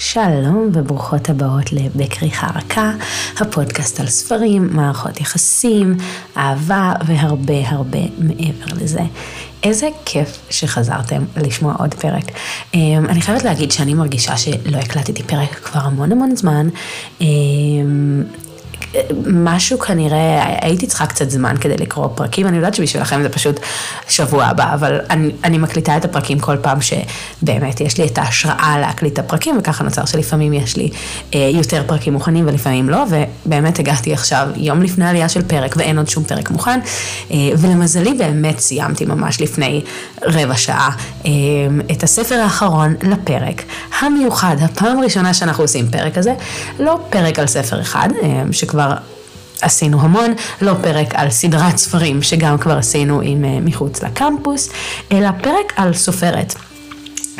שלום וברוכות הבאות לבכריכה רכה, הפודקאסט על ספרים, מערכות יחסים, אהבה והרבה הרבה מעבר לזה. איזה כיף שחזרתם לשמוע עוד פרק. אמ, אני חייבת להגיד שאני מרגישה שלא הקלטתי פרק כבר המון המון זמן. משהו כנראה, הייתי צריכה קצת זמן כדי לקרוא פרקים, אני יודעת שבשבילכם זה פשוט שבוע הבא, אבל אני, אני מקליטה את הפרקים כל פעם שבאמת יש לי את ההשראה להקליט את הפרקים, וככה נוצר שלפעמים יש לי אה, יותר פרקים מוכנים ולפעמים לא, ובאמת הגעתי עכשיו יום לפני עלייה של פרק ואין עוד שום פרק מוכן, אה, ולמזלי באמת סיימתי ממש לפני רבע שעה אה, את הספר האחרון לפרק המיוחד, הפעם הראשונה שאנחנו עושים פרק כזה, לא פרק על ספר אחד, אה, שכבר... כבר עשינו המון, לא פרק על סדרת ספרים שגם כבר עשינו עם אה, מחוץ לקמפוס, אלא פרק על סופרת.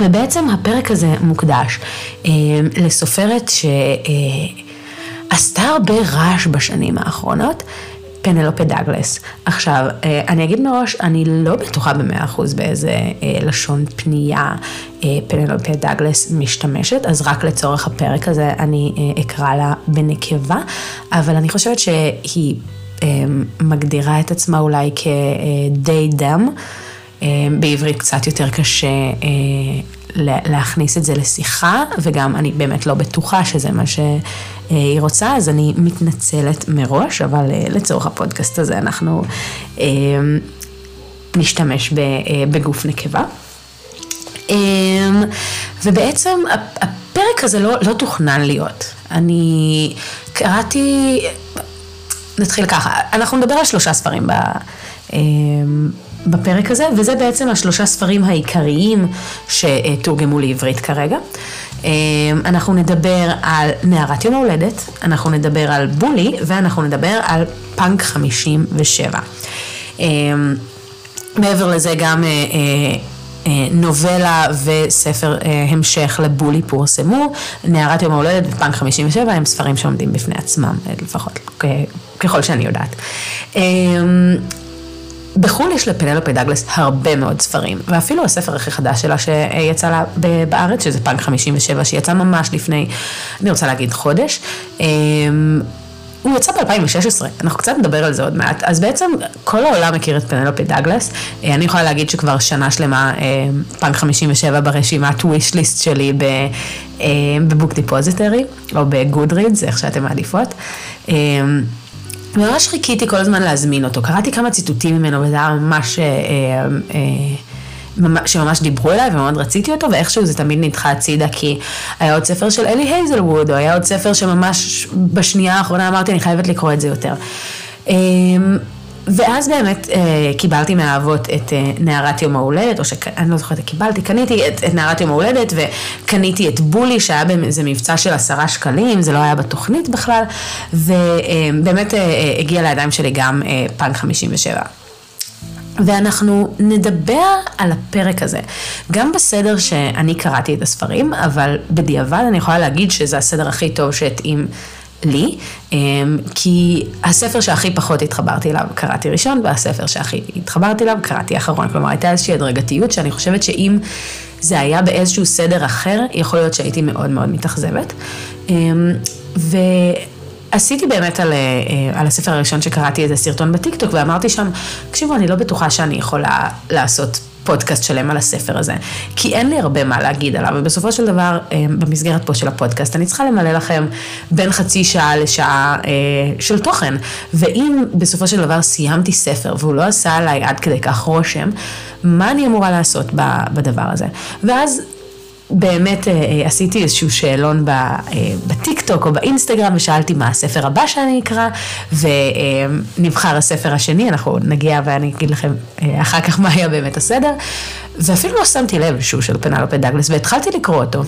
ובעצם הפרק הזה מוקדש אה, לסופרת שעשתה אה, הרבה רעש בשנים האחרונות, פנלופה דאגלס. עכשיו, אה, אני אגיד מראש, אני לא בטוחה במאה אחוז באיזה אה, לשון פנייה אה, פנלופה דאגלס משתמשת, אז רק לצורך הפרק הזה אני אקרא לה בנקבה, אבל אני חושבת שהיא מגדירה את עצמה אולי כ-day them. בעברית קצת יותר קשה להכניס את זה לשיחה, וגם אני באמת לא בטוחה שזה מה שהיא רוצה, אז אני מתנצלת מראש, אבל אה, לצורך הפודקאסט הזה אנחנו אה, נשתמש אה, בגוף נקבה. ובעצם הפרק הזה לא, לא תוכנן להיות. אני קראתי, נתחיל ככה, אנחנו נדבר על שלושה ספרים ב... בפרק הזה, וזה בעצם השלושה ספרים העיקריים שתורגמו לעברית כרגע. אמ, אנחנו נדבר על נערת יום ההולדת, אנחנו נדבר על בולי, ואנחנו נדבר על פאנק 57. אמ, מעבר לזה גם אה, אה, אה, נובלה וספר המשך לבולי פורסמו, נערת יום ההולדת ופאנק 57 הם ספרים שעומדים בפני עצמם, לפחות ככל שאני יודעת. אמ, בחו"ל יש לפנלופה דאגלס הרבה מאוד ספרים, ואפילו הספר הכי חדש שלה שיצא לה בארץ, שזה פאנק 57, שיצא ממש לפני, אני רוצה להגיד חודש. אמ, הוא יצא ב-2016, אנחנו קצת נדבר על זה עוד מעט. אז בעצם כל העולם מכיר את פנלופה דאגלס. אה, אני יכולה להגיד שכבר שנה שלמה אה, פאנק 57 ברשימת wish list שלי אה, ב-Book Depository, או ב-Goodreads, איך שאתם מעדיפות. אמ, ממש חיכיתי כל הזמן להזמין אותו. קראתי כמה ציטוטים ממנו וזה היה ממש... אה, אה, אה, שממש דיברו אליי ומאוד רציתי אותו, ואיכשהו זה תמיד נדחה הצידה, כי היה עוד ספר של אלי הייזלווד, או היה עוד ספר שממש בשנייה האחרונה אמרתי, אני חייבת לקרוא את זה יותר. ואז באמת אה, קיבלתי מהאבות את אה, נערת יום ההולדת, או שאני לא זוכרת, קיבלתי, קניתי את, את נערת יום ההולדת וקניתי את בולי שהיה באיזה מבצע של עשרה שקלים, זה לא היה בתוכנית בכלל, ובאמת אה, אה, הגיע לידיים שלי גם אה, פאנק 57. ואנחנו נדבר על הפרק הזה, גם בסדר שאני קראתי את הספרים, אבל בדיעבד אני יכולה להגיד שזה הסדר הכי טוב שהתאים לי, אמ, כי הספר שהכי פחות התחברתי אליו קראתי ראשון, והספר שהכי התחברתי אליו קראתי אחרון. כלומר, הייתה איזושהי הדרגתיות שאני חושבת שאם זה היה באיזשהו סדר אחר, יכול להיות שהייתי מאוד מאוד מתאכזבת. אמ, ו... עשיתי באמת על, אה, על הספר הראשון שקראתי איזה סרטון בטיקטוק ואמרתי שם, תקשיבו, אני לא בטוחה שאני יכולה לעשות פודקאסט שלם על הספר הזה, כי אין לי הרבה מה להגיד עליו, ובסופו של דבר, אה, במסגרת פה של הפודקאסט, אני צריכה למלא לכם בין חצי שעה לשעה אה, של תוכן, ואם בסופו של דבר סיימתי ספר והוא לא עשה עליי עד כדי כך רושם, מה אני אמורה לעשות בדבר הזה? ואז באמת אה, אה, עשיתי איזשהו שאלון אה, בטיקטוק או באינסטגרם ושאלתי מה הספר הבא שאני אקרא ונבחר הספר השני, אנחנו נגיע ואני אגיד לכם אחר כך מה היה באמת הסדר ואפילו לא שמתי לב שהוא של פנלופה דאגלס והתחלתי לקרוא אותו.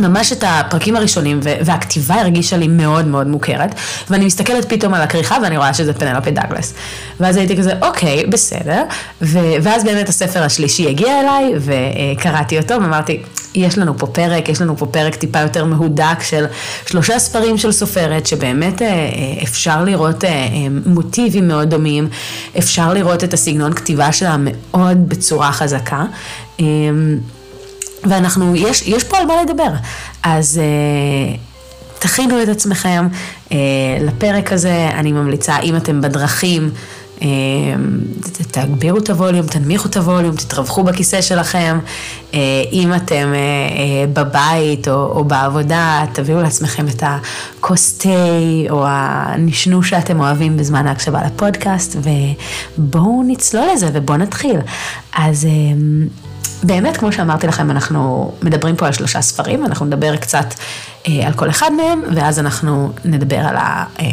ממש את הפרקים הראשונים, והכתיבה הרגישה לי מאוד מאוד מוכרת, ואני מסתכלת פתאום על הכריכה ואני רואה שזה פנלופי דאגלס. ואז הייתי כזה, אוקיי, בסדר, ו- ואז באמת הספר השלישי הגיע אליי, וקראתי אותו, ואמרתי, יש לנו פה פרק, יש לנו פה פרק טיפה יותר מהודק של שלושה ספרים של סופרת, שבאמת אה, אה, אפשר לראות אה, מוטיבים מאוד דומים, אפשר לראות את הסגנון כתיבה שלה מאוד בצורה חזקה. ואנחנו, יש, יש פה על מה לדבר. אז אה, תכינו את עצמכם אה, לפרק הזה, אני ממליצה, אם אתם בדרכים, אה, תגבירו את הווליום, תנמיכו את הווליום, תתרווחו בכיסא שלכם. אה, אם אתם אה, אה, בבית או, או בעבודה, תביאו לעצמכם את הכוס תה או הנשנוש שאתם אוהבים בזמן ההקשבה לפודקאסט, ובואו נצלול לזה ובואו נתחיל. אז... אה, באמת, כמו שאמרתי לכם, אנחנו מדברים פה על שלושה ספרים, אנחנו נדבר קצת אה, על כל אחד מהם, ואז אנחנו נדבר על, ה, אה,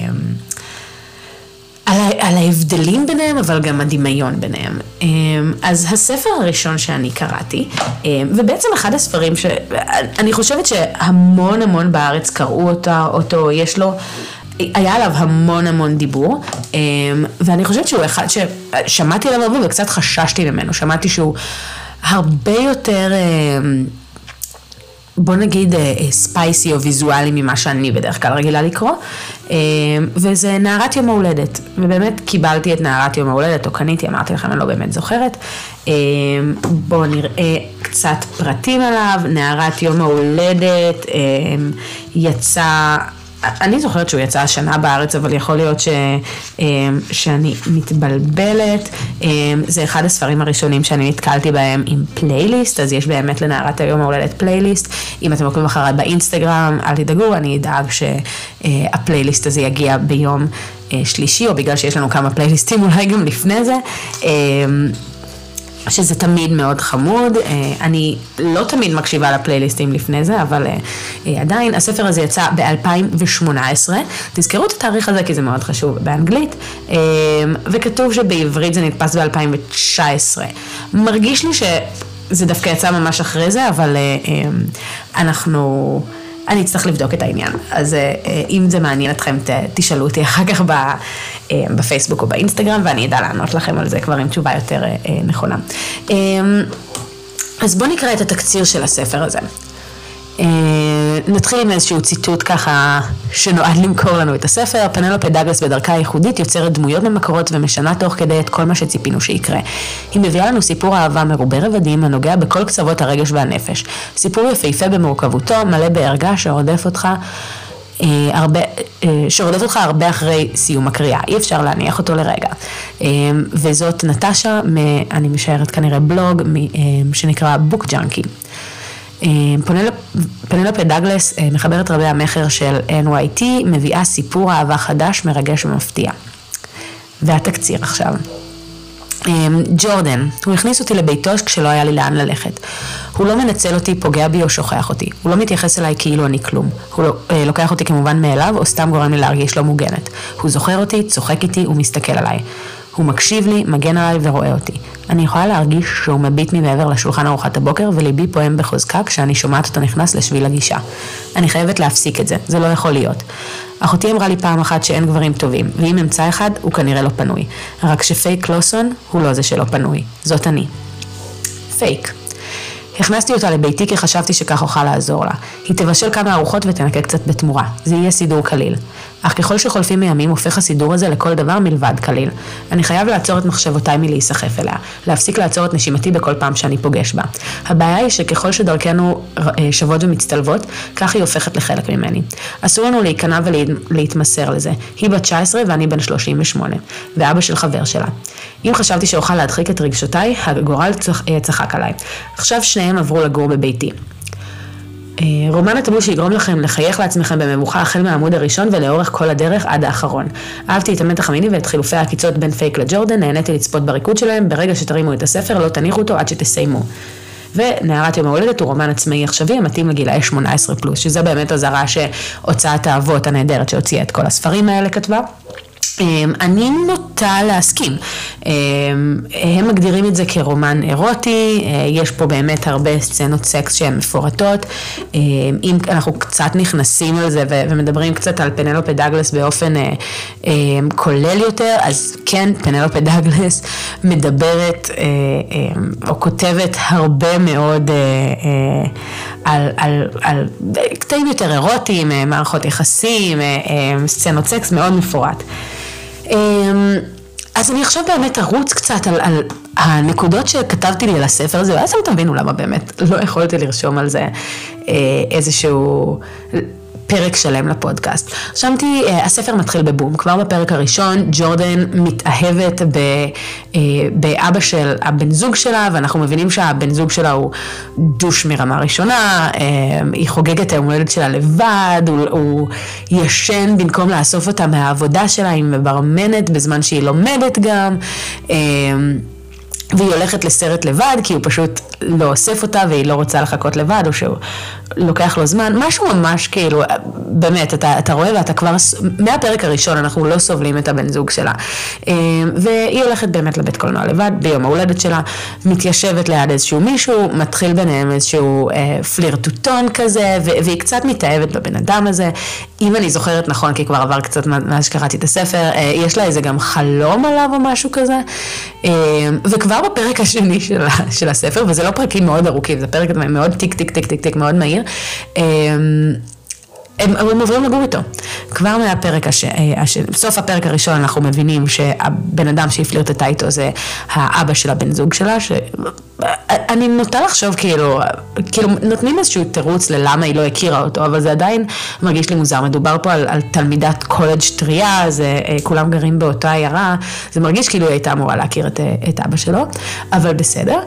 על, ה, על ההבדלים ביניהם, אבל גם הדמיון ביניהם. אה, אז הספר הראשון שאני קראתי, אה, ובעצם אחד הספרים שאני חושבת שהמון המון בארץ קראו אותה, אותו, יש לו... היה עליו המון המון דיבור, ואני חושבת שהוא אחד ששמעתי עליו הרבה וקצת חששתי ממנו, שמעתי שהוא הרבה יותר, אה, בוא נגיד, ספייסי אה, או ויזואלי ממה שאני בדרך כלל רגילה לקרוא, אה, וזה נערת יום ההולדת, ובאמת קיבלתי את נערת יום ההולדת, או קניתי, אמרתי לכם, אני לא באמת זוכרת. בואו נראה קצת פרטים עליו, נערת יום ההולדת, יצא... אני זוכרת שהוא יצא השנה בארץ, אבל יכול להיות ש, אמ, שאני מתבלבלת. אמ, זה אחד הספרים הראשונים שאני נתקלתי בהם עם פלייליסט, אז יש באמת לנערת היום ההולדת פלייליסט. אם אתם עוקבים אחריי באינסטגרם, אל תדאגו, אני אדאג שהפלייליסט הזה יגיע ביום אה, שלישי, או בגלל שיש לנו כמה פלייליסטים אולי גם לפני זה. שזה תמיד מאוד חמוד, אה, אני לא תמיד מקשיבה לפלייליסטים לפני זה, אבל אה, אה, עדיין, הספר הזה יצא ב-2018, תזכרו את התאריך הזה כי זה מאוד חשוב באנגלית, וכתוב שבעברית זה נתפס ב-2019. מרגיש לי שזה דווקא יצא ממש אחרי זה, אבל אנחנו... אני אצטרך לבדוק את העניין. אז אה, אה, אם זה מעניין אתכם, תשאלו אותי אחר כך אה, בפייסבוק או באינסטגרם, ואני אדע לענות לכם על זה כבר עם תשובה יותר נכונה. אז בואו נקרא את התקציר של הספר הזה. אה, נתחיל עם איזשהו ציטוט ככה שנועד למכור לנו את הספר. פנלופה דאגלס בדרכה הייחודית יוצרת דמויות ממקורות ומשנה תוך כדי את כל מה שציפינו שיקרה. היא מביאה לנו סיפור אהבה מרובה רבדים הנוגע בכל קצוות הרגש והנפש. סיפור יפהפה במורכבותו, מלא בערגה שרודף אותך אה, הרבה, אה, שרודף אותך הרבה אחרי סיום הקריאה, אי אפשר להניח אותו לרגע. וזאת נטשה, אני משערת כנראה בלוג שנקרא בוק ג'אנקי. פנלופה דאגלס, אה, מחברת רבי המכר של NYT, מביאה סיפור אהבה חדש, מרגש ומפתיע. והתקציר עכשיו. אה, ג'ורדן, הוא הכניס אותי לביתו כשלא היה לי לאן ללכת. הוא לא מנצל אותי, פוגע בי או שוכח אותי. הוא לא מתייחס אליי כאילו אני כלום. הוא לא, אה, לוקח אותי כמובן מאליו, או סתם גורם לי להרגיש לא מוגנת. הוא זוכר אותי, צוחק איתי ומסתכל עליי. הוא מקשיב לי, מגן עליי ורואה אותי. אני יכולה להרגיש שהוא מביט ממעבר לשולחן ארוחת הבוקר וליבי פועם בחוזקה כשאני שומעת אותו נכנס לשביל הגישה. אני חייבת להפסיק את זה, זה לא יכול להיות. אחותי אמרה לי פעם אחת שאין גברים טובים, ואם אמצא אחד, הוא כנראה לא פנוי. רק שפייק לוסון הוא לא זה שלא פנוי, זאת אני. פייק. הכנסתי אותה לביתי כי חשבתי שכך אוכל לעזור לה. היא תבשל כמה ארוחות ותנקה קצת בתמורה. זה יהיה סידור קליל. אך ככל שחולפים הימים הופך הסידור הזה לכל דבר מלבד קליל. אני חייב לעצור את מחשבותיי מלהיסחף אליה. להפסיק לעצור את נשימתי בכל פעם שאני פוגש בה. הבעיה היא שככל שדרכנו אה, שוות ומצטלבות, כך היא הופכת לחלק ממני. אסור לנו להיכנע ולהתמסר לזה. היא בת 19 ואני בן 38, ואבא של חבר שלה. אם חשבתי שאוכל להדחיק את רגשותיי, הגורל אה, צחק עליי. עכשיו שניהם עברו לגור בביתי. אה, רומן טאבו שיגרום לכם לחייך לעצמכם במבוכה החל מהעמוד הראשון ולאורך כל הדרך עד האחרון. אהבתי את המתח המיני ואת חילופי העקיצות בין פייק לג'ורדן, נהניתי לצפות בריקוד שלהם, ברגע שתרימו את הספר לא תניחו אותו עד שתסיימו. ונערת יום ההולדת הוא רומן עצמאי עכשווי המתאים לגילאי 18 פלוס, שזה באמת אזהרה שהוצאת האבות הנהדרת שהוציאה את כל הספרים האלה כתבה. אמ, אני נוטה להסכים. אמ, הם מגדירים את זה כרומן אירוטי, אה, יש פה באמת הרבה סצנות סקס שהן מפורטות. אמ, אם אנחנו קצת נכנסים על זה ומדברים קצת על פנלופה דאגלס באופן אה, כולל יותר, אז כן, פנלופה דאגלס מדברת אה, או כותבת הרבה מאוד על, על, על קטעים יותר אירוטיים, מערכות יחסים, סצנות סקס מאוד מפורט. אמ, אז אני עכשיו באמת ארוץ קצת על, על הנקודות שכתבתי לי על הספר הזה, ואז אתם תבינו למה באמת לא יכולתי לרשום על זה אה, איזשהו... פרק שלם לפודקאסט. רשמתי, אה, הספר מתחיל בבום. כבר בפרק הראשון, ג'ורדן מתאהבת ב, אה, באבא של הבן זוג שלה, ואנחנו מבינים שהבן זוג שלה הוא דוש מרמה ראשונה, אה, היא חוגגת היום הולדת שלה לבד, הוא, הוא ישן במקום לאסוף אותה מהעבודה שלה, היא מברמנת בזמן שהיא לומדת גם. והיא הולכת לסרט לבד, כי הוא פשוט לא אוסף אותה והיא לא רוצה לחכות לבד, או שהוא לוקח לו זמן, משהו ממש כאילו, באמת, אתה, אתה רואה ואתה כבר, מהפרק הראשון אנחנו לא סובלים את הבן זוג שלה. אה, והיא הולכת באמת לבית קולנוע לבד, ביום ההולדת שלה, מתיישבת ליד איזשהו מישהו, מתחיל ביניהם איזשהו אה, פלירטוטון כזה, והיא קצת מתאהבת בבן אדם הזה. אם אני זוכרת נכון, כי כבר עבר קצת מאז שקראתי את הספר, אה, יש לה איזה גם חלום עליו או משהו כזה. אה, וכבר בפרק השני של, של הספר, וזה לא פרקים מאוד ארוכים, זה פרק מאוד טיק טיק טיק טיק טיק מאוד מהיר. אמ, הם, הם עוברים לגור איתו. כבר מהפרק, הש... אה, הש... בסוף הפרק הראשון אנחנו מבינים שהבן אדם שהפלירטטה איתו זה האבא של הבן זוג שלה, שאני נוטה לחשוב כאילו, כאילו נותנים איזשהו תירוץ ללמה היא לא הכירה אותו, אבל זה עדיין מרגיש לי מוזר. מדובר פה על, על תלמידת קולג' טריה, זה, אה, כולם גרים באותה עיירה, זה מרגיש כאילו היא הייתה אמורה להכיר את, אה, את אבא שלו, אבל בסדר.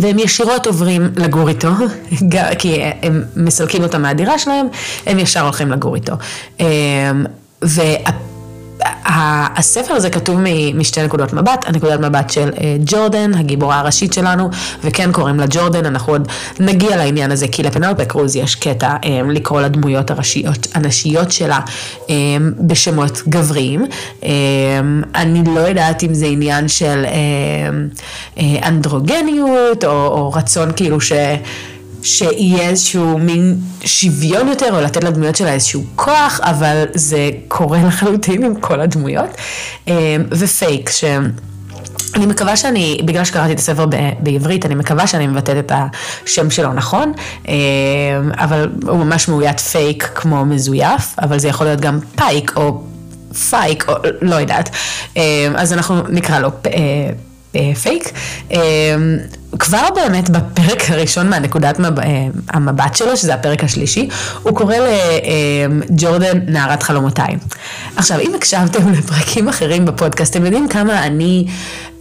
והם ישירות עוברים לגור איתו, כי הם מסלקים אותם מהדירה שלהם, הם ישר הולכים לגור איתו. אמ, וה... הספר הזה כתוב משתי נקודות מבט, הנקודת מבט של אה, ג'ורדן, הגיבורה הראשית שלנו, וכן קוראים לה ג'ורדן, אנחנו עוד נגיע לעניין הזה, כי לפנלופה קרוז יש קטע אה, לקרוא לדמויות הראשיות, הנשיות שלה אה, בשמות גבריים. אני לא יודעת אם זה עניין של אנדרוגניות, או, או רצון כאילו ש... שיהיה איזשהו מין שוויון יותר, או לתת לדמויות שלה איזשהו כוח, אבל זה קורה לחלוטין עם כל הדמויות. אמ, ופייק, ש... אני מקווה שאני, בגלל שקראתי את הספר בעברית, אני מקווה שאני מבטאת את השם שלו נכון, אמ, אבל הוא ממש מאוית פייק כמו מזויף, אבל זה יכול להיות גם פייק או פייק, או לא יודעת. אמ, אז אנחנו נקרא לו אה, פייק. אה, כבר באמת בפרק הראשון מהנקודת מב... אה, המבט שלו, שזה הפרק השלישי, הוא קורא לג'ורדן נערת חלומותיי. עכשיו, אם הקשבתם לפרקים אחרים בפודקאסט, אתם יודעים כמה אני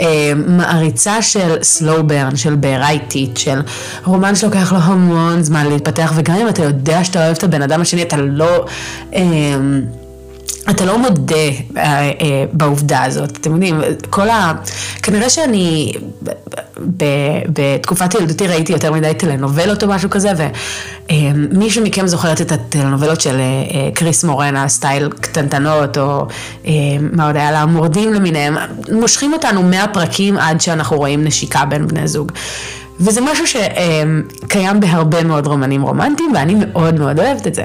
אה, מעריצה של slow burn, של בעירה איטית, של רומן שלוקח לו המון זמן להתפתח, וגם אם אתה יודע שאתה אוהב את הבן אדם השני, אתה לא... אה, אתה לא מודה אה, אה, בעובדה הזאת, אתם יודעים, כל ה... כנראה שאני בתקופת ילדותי ראיתי יותר מדי טלנובלות או משהו כזה, ומישהו אה, מכם זוכרת את הטלנובלות של אה, אה, קריס מורנה, סטייל קטנטנות, או אה, מה עוד היה לה, מורדים למיניהם, מושכים אותנו מהפרקים עד שאנחנו רואים נשיקה בין בני זוג. וזה משהו שקיים בהרבה מאוד רומנים רומנטיים, ואני מאוד מאוד אוהבת את זה.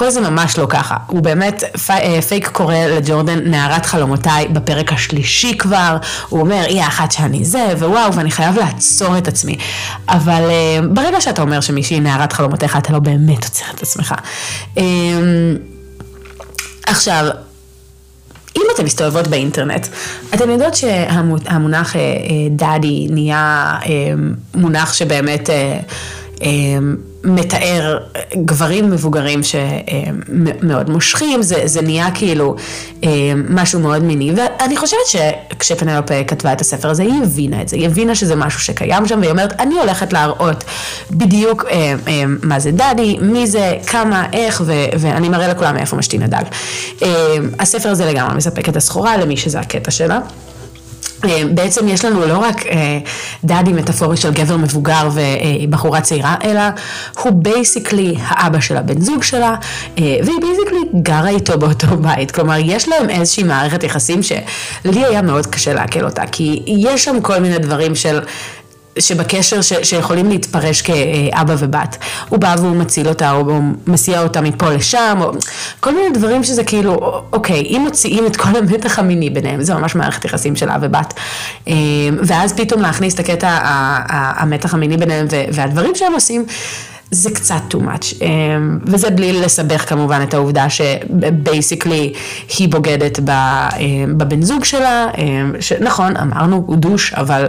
פה זה ממש לא ככה, הוא באמת, אה, פייק קורא לג'ורדן נערת חלומותיי בפרק השלישי כבר, הוא אומר, היא האחת שאני זה, ווואו, ואני חייב לעצור את עצמי. אבל אה, ברגע שאתה אומר שמישהי נערת חלומותיך, אתה לא באמת עוצר את עצמך. אה, עכשיו, אם אתן מסתובבות באינטרנט, אתן יודעות שהמונח דאדי נהיה מונח שבאמת מתאר גברים מבוגרים שמאוד מושכים, זה, זה נהיה כאילו אה, משהו מאוד מיני, ואני חושבת שכשפנלופה כתבה את הספר הזה, היא הבינה את זה, היא הבינה שזה משהו שקיים שם, והיא אומרת, אני הולכת להראות בדיוק אה, אה, מה זה דדי, מי זה, כמה, איך, ו, ואני מראה לכולם מאיפה משתין הדג. הספר הזה לגמרי מספק את הסחורה למי שזה הקטע שלה. אה, בעצם יש לנו לא רק אה, daddy מטאפורי של גבר מבוגר ובחורה צעירה, אלא הוא basically האבא של הבן זוג שלה, אה, והיא basically גרה איתו באותו בית. כלומר, יש להם איזושהי מערכת יחסים שלי היה מאוד קשה לעכל אותה, כי יש שם כל מיני דברים של... שבקשר ש, שיכולים להתפרש כאבא ובת. הוא בא והוא מציל אותה, או הוא מסיע אותה מפה לשם, או כל מיני דברים שזה כאילו, אוקיי, אם מוציאים את כל המתח המיני ביניהם, זה ממש מערכת יחסים של אב ובת. אמ, ואז פתאום להכניס את הקטע, המתח המיני ביניהם והדברים שהם עושים. זה קצת too much, אמ, וזה בלי לסבך כמובן את העובדה שבייסיקלי היא בוגדת אמ, בבן זוג שלה, שנכון, אמרנו, הוא דוש, אבל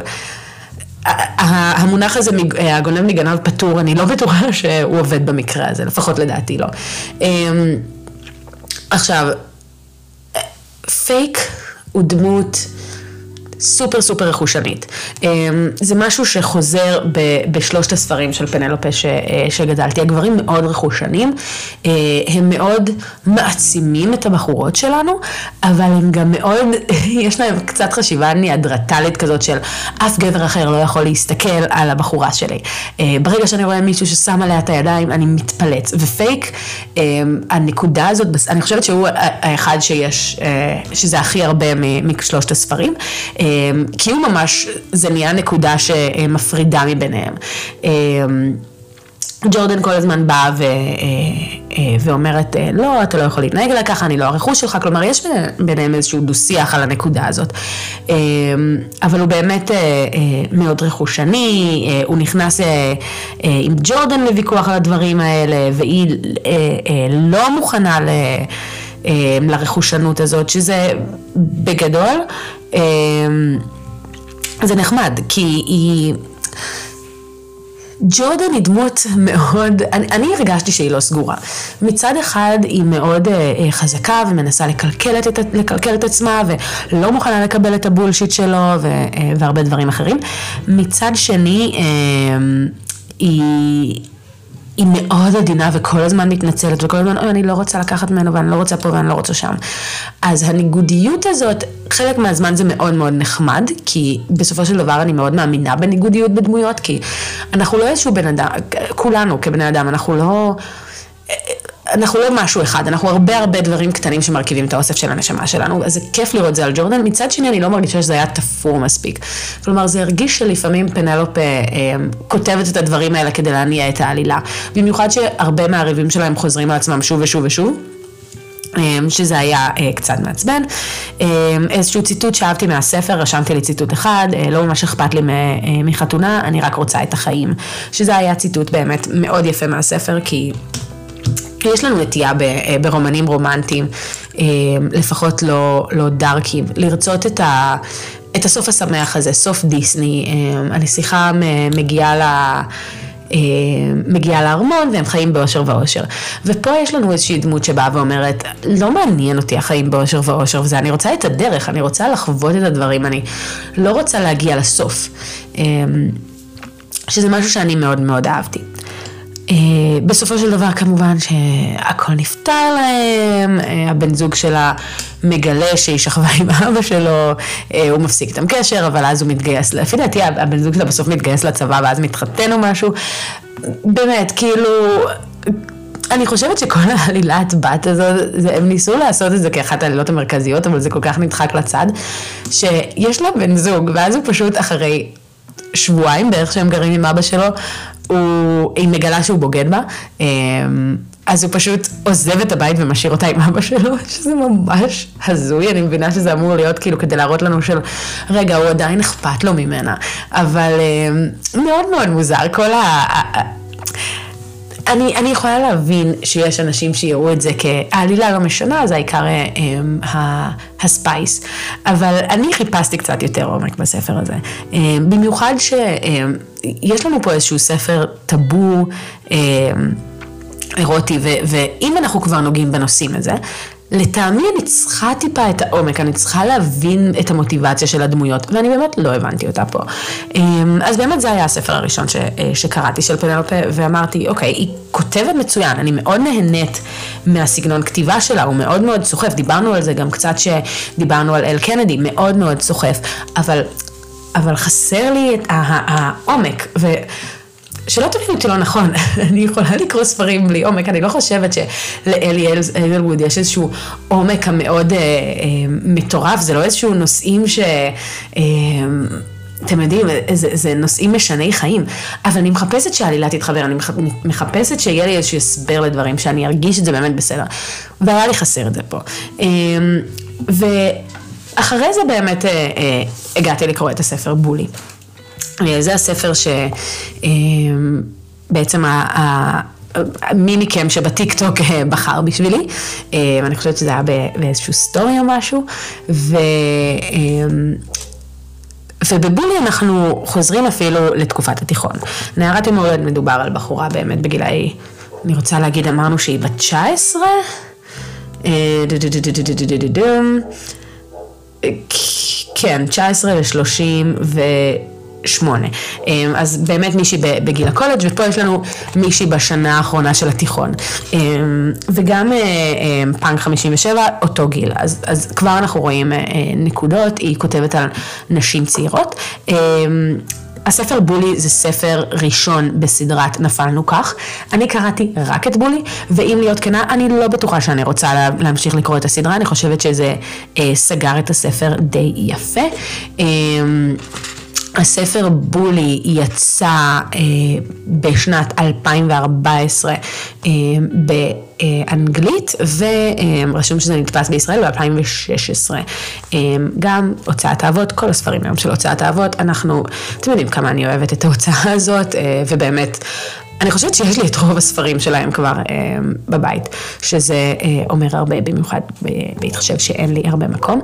המונח הזה, הגונב מגנב פטור, אני לא בטוחה שהוא עובד במקרה הזה, לפחות לדעתי לא. עכשיו, פייק הוא דמות סופר סופר רכושנית. אמ, זה משהו שחוזר בשלושת הספרים של פנלופה ש, אה, שגדלתי. הגברים מאוד רכושנים, אה, הם מאוד מעצימים את הבחורות שלנו, אבל הם גם מאוד, יש להם קצת חשיבה ניאנדרטלית כזאת של אף גבר אחר לא יכול להסתכל על הבחורה שלי. אה, ברגע שאני רואה מישהו ששם עליה את הידיים, אני מתפלץ. ופייק, הנקודה הזאת, אני חושבת שהוא האחד שיש, שזה הכי הרבה משלושת הספרים. אמ, כי הוא ממש, זה נהיה נקודה שמפרידה מביניהם. אמ, ג'ורדן כל הזמן באה ו, אה, אה, ואומרת, אה, לא, אתה לא יכול להתנהג אליי ככה, אני לא הרכוש שלך, כלומר, יש ביניהם איזשהו דו-שיח על הנקודה הזאת. אמ, אבל הוא באמת מאוד רכושני, הוא נכנס עם ג'ורדן לוויכוח על הדברים האלה, והיא לא מוכנה ל... לרכושנות הזאת, שזה בגדול זה נחמד, כי היא... ג'ורדן היא דמות מאוד, אני, אני הרגשתי שהיא לא סגורה. מצד אחד היא מאוד uh, חזקה ומנסה לקלקל את, לקלקל את עצמה ולא מוכנה לקבל את הבולשיט שלו ו, uh, והרבה דברים אחרים. מצד שני, uh, היא... היא מאוד עדינה וכל הזמן מתנצלת וכל הזמן, אוי, אני לא רוצה לקחת ממנו ואני לא רוצה פה ואני לא רוצה שם. אז הניגודיות הזאת, חלק מהזמן זה מאוד מאוד נחמד, כי בסופו של דבר אני מאוד מאמינה בניגודיות בדמויות, כי אנחנו לא איזשהו בן אדם, כולנו כבני אדם, אנחנו לא... אנחנו לא משהו אחד, אנחנו הרבה הרבה דברים קטנים שמרכיבים את האוסף של הנשמה שלנו, אז זה כיף לראות זה על ג'ורדן. מצד שני, אני לא מרגישה שזה היה תפור מספיק. כלומר, זה הרגיש שלפעמים פנלופ אה, אה, כותבת את הדברים האלה כדי להניע את העלילה. במיוחד שהרבה מהריבים שלהם חוזרים על עצמם שוב ושוב ושוב. אה, שזה היה אה, קצת מעצבן. אה, איזשהו ציטוט שאהבתי מהספר, רשמתי לי ציטוט אחד, לא ממש אכפת לי מחתונה, אני רק רוצה את החיים. שזה היה ציטוט באמת מאוד יפה מהספר, כי יש לנו נטייה אה, ברומנים רומנטיים, אה, לפחות לא, לא דארקים, לרצות את, ה, את הסוף השמח הזה, סוף דיסני. אה, הנסיכה מגיעה ל... מגיעה לארמון והם חיים באושר ואושר. ופה יש לנו איזושהי דמות שבאה ואומרת, לא מעניין אותי החיים באושר ואושר וזה, אני רוצה את הדרך, אני רוצה לחוות את הדברים, אני לא רוצה להגיע לסוף. שזה משהו שאני מאוד מאוד אהבתי. אה, בסופו של דבר כמובן שהכל נפתר להם, אה, הבן זוג שלה מגלה שהיא שכבה עם אבא שלו, אה, הוא מפסיק איתם קשר, אבל אז הוא מתגייס, לפי דעתי הבן זוג שלה בסוף מתגייס לצבא ואז מתחתן או משהו. באמת, כאילו... אני חושבת שכל העלילת בת הזאת, זה, הם ניסו לעשות את זה כאחת העלילות המרכזיות, אבל זה כל כך נדחק לצד, שיש לו בן זוג, ואז הוא פשוט אחרי שבועיים בערך שהם גרים עם אבא שלו, הוא, היא מגלה שהוא בוגד בה, אמ, אז הוא פשוט עוזב את הבית ומשאיר אותה עם אבא שלו, שזה ממש הזוי, אני מבינה שזה אמור להיות כאילו כדי להראות לנו של, רגע, הוא עדיין אכפת לו ממנה, אבל אמ, מאוד מאוד מוזר, כל ה... אני, אני יכולה להבין שיש אנשים שיראו את זה כעלילה לא משנה, זה העיקר אה, הספייס. אבל אני חיפשתי קצת יותר עומק בספר הזה. אה, במיוחד שיש לנו פה איזשהו ספר טאבו. אה, אירוטי, ואם אנחנו כבר נוגעים בנושאים הזה, לטעמי אני צריכה טיפה את העומק, אני צריכה להבין את המוטיבציה של הדמויות, ואני באמת לא הבנתי אותה פה. אמ, אז באמת זה היה הספר הראשון ש, אה, שקראתי של פנלופה, ואמרתי, אוקיי, היא כותבת מצוין, אני מאוד נהנית מהסגנון כתיבה שלה, הוא מאוד מאוד סוחף, דיברנו על זה גם קצת שדיברנו על אל קנדי, מאוד מאוד סוחף, אבל, אבל חסר לי את העומק. ו... שלא תבינו אותי לא נכון, אני יכולה לקרוא ספרים בלי עומק, אני לא חושבת שלאלי אלווד יש איזשהו עומק המאוד אה, אה, מטורף, זה לא איזשהו נושאים ש... אה, אתם יודעים, זה, זה נושאים משני חיים, אבל אני מחפשת שהעלילה תתחבר, אני מחפשת שיהיה לי איזשהו הסבר לדברים, שאני ארגיש את זה באמת בסדר. והיה לי חסר את זה פה. אה, ואחרי זה באמת אה, אה, הגעתי לקרוא את הספר בולי. זה הספר ש... אמ, בעצם ה... ה מי מכם שבטיקטוק בחר בשבילי, ואני חושבת שזה היה באיזשהו סטורי או משהו, ו... ובבולי אנחנו חוזרים אפילו לתקופת התיכון. נערת יום הולד מדובר על בחורה באמת בגילאי, אני רוצה להגיד, אמרנו שהיא בת 19? כן, 19 ל-30 ו... שמונה. אז באמת מישהי בגיל הקולג' ופה יש לנו מישהי בשנה האחרונה של התיכון. וגם פאנק 57, אותו גיל. אז, אז כבר אנחנו רואים נקודות, היא כותבת על נשים צעירות. הספר בולי זה ספר ראשון בסדרת נפלנו כך. אני קראתי רק את בולי, ואם להיות כנה, אני לא בטוחה שאני רוצה לה, להמשיך לקרוא את הסדרה, אני חושבת שזה אה, סגר את הספר די יפה. אה, הספר בולי יצא אה, בשנת 2014 אה, באנגלית ורשום שזה נתפס בישראל ב-2016. אה, גם הוצאת האבות, כל הספרים היום של הוצאת האבות, אנחנו, אתם יודעים כמה אני אוהבת את ההוצאה הזאת אה, ובאמת אני חושבת שיש לי את רוב הספרים שלהם כבר אה, בבית, שזה אומר הרבה, במיוחד בהתחשב שאין לי הרבה מקום.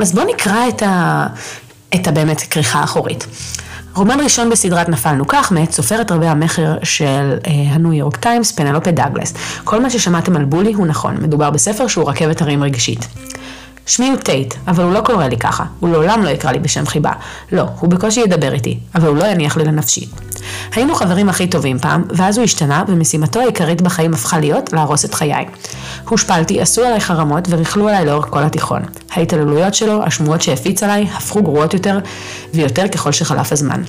אז בואו נקרא את ה... את הבאמת כריכה האחורית. רומן ראשון בסדרת נפלנו כך, מאת סופרת רבי המכר של אה, הניו יורק טיימס, פנלופה דאגלס. כל מה ששמעתם על בולי הוא נכון, מדובר בספר שהוא רכבת הרים רגשית. שמי הוא טייט, אבל הוא לא קורא לי ככה, הוא לעולם לא יקרא לי בשם חיבה. לא, הוא בקושי ידבר איתי, אבל הוא לא יניח לי לנפשי. היינו חברים הכי טובים פעם, ואז הוא השתנה, ומשימתו העיקרית בחיים הפכה להיות להרוס את חיי. הושפלתי, עשו עליי חרמות וריכלו עליי לאורך כל התיכון. ההתעללויות שלו, השמועות שהפיץ עליי, הפכו גרועות יותר ויותר ככל שחלף הזמן.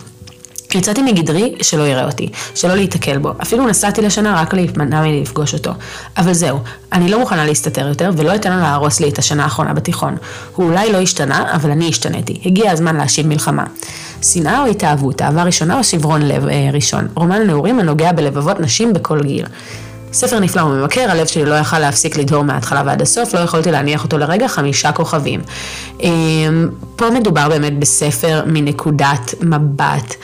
יצאתי מגדרי שלא יראה אותי, שלא להיתקל בו. אפילו נסעתי לשנה רק להימנע מלפגוש אותו. אבל זהו, אני לא מוכנה להסתתר יותר, ולא אתן לו להרוס לי את השנה האחרונה בתיכון. הוא אולי לא השתנה, אבל אני השתניתי. הגיע הזמן להשיב מלחמה. שנאה או התאהבות, אהבה ראשונה או שברון לב אה, ראשון. רומן נעורים הנוגע בלבבות נשים בכל גיל. ספר נפלא וממכר, הלב שלי לא יכל להפסיק לדהור מההתחלה ועד הסוף, לא יכולתי להניח אותו לרגע, חמישה כוכבים. אה, פה מדובר באמת בספר מנקודת מבט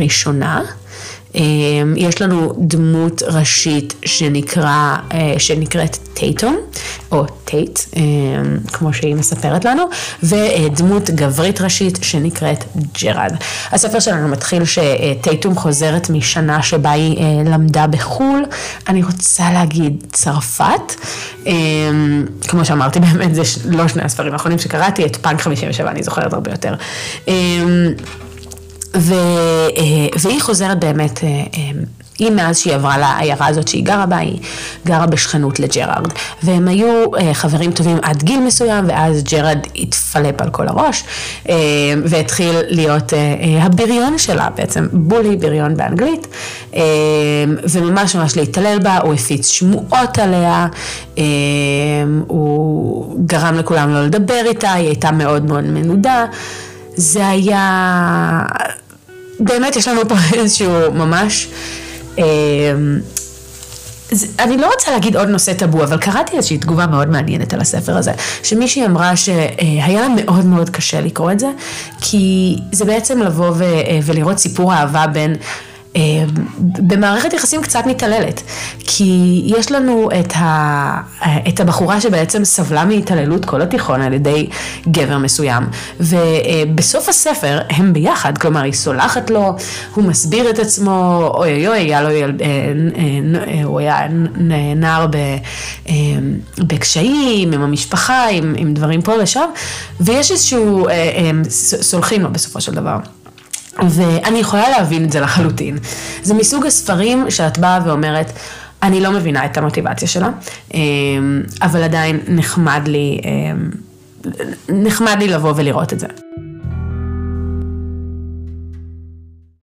ראשונה. אמ, יש לנו דמות ראשית שנקרא, אה, שנקראת טייטום, או טייט, אמ, כמו שהיא מספרת לנו, ודמות גברית ראשית שנקראת ג'רד. הספר שלנו מתחיל שטייטום חוזרת משנה שבה היא אה, למדה בחו"ל, אני רוצה להגיד צרפת, כמו שאמרתי באמת זה לא שני הספרים האחרונים שקראתי, את פאנק 57 אני זוכרת הרבה יותר. ו, אה, והיא חוזרת באמת, אה, אה, היא מאז שהיא עברה לעיירה הזאת שהיא גרה בה, היא גרה בשכנות לג'רארד. והם היו חברים טובים עד גיל מסוים, ואז ג'רארד התפלפ על כל הראש, והתחיל להיות הבריון שלה, בעצם בולי בריון באנגלית, וממש ממש להתעלל בה, הוא הפיץ שמועות עליה, הוא גרם לכולם לא לדבר איתה, היא הייתה מאוד מאוד מנודה. זה היה... באמת יש לנו פה איזשהו ממש... אה, אני לא רוצה להגיד עוד נושא טאבו, אבל קראתי איזושהי תגובה מאוד מעניינת על הספר הזה, שמישהי אמרה שהיה לה מאוד מאוד קשה לקרוא את זה, כי זה בעצם לבוא ולראות סיפור אהבה בין במערכת יחסים קצת מתעללת, כי יש לנו את, ה, את הבחורה שבעצם סבלה מהתעללות כל התיכון על ידי גבר מסוים, ובסוף הספר הם ביחד, כלומר היא סולחת לו, הוא מסביר את עצמו, אוי אוי אוי, היה לו, אה, אה, הוא היה נער בקשיים, עם המשפחה, עם, עם דברים פה ושם, ויש איזשהו, סולחים לו בסופו של דבר. ואני יכולה להבין את זה לחלוטין. זה מסוג הספרים שאת באה ואומרת, אני לא מבינה את המוטיבציה שלה, אמ, אבל עדיין נחמד לי, אמ, נחמד לי לבוא ולראות את זה.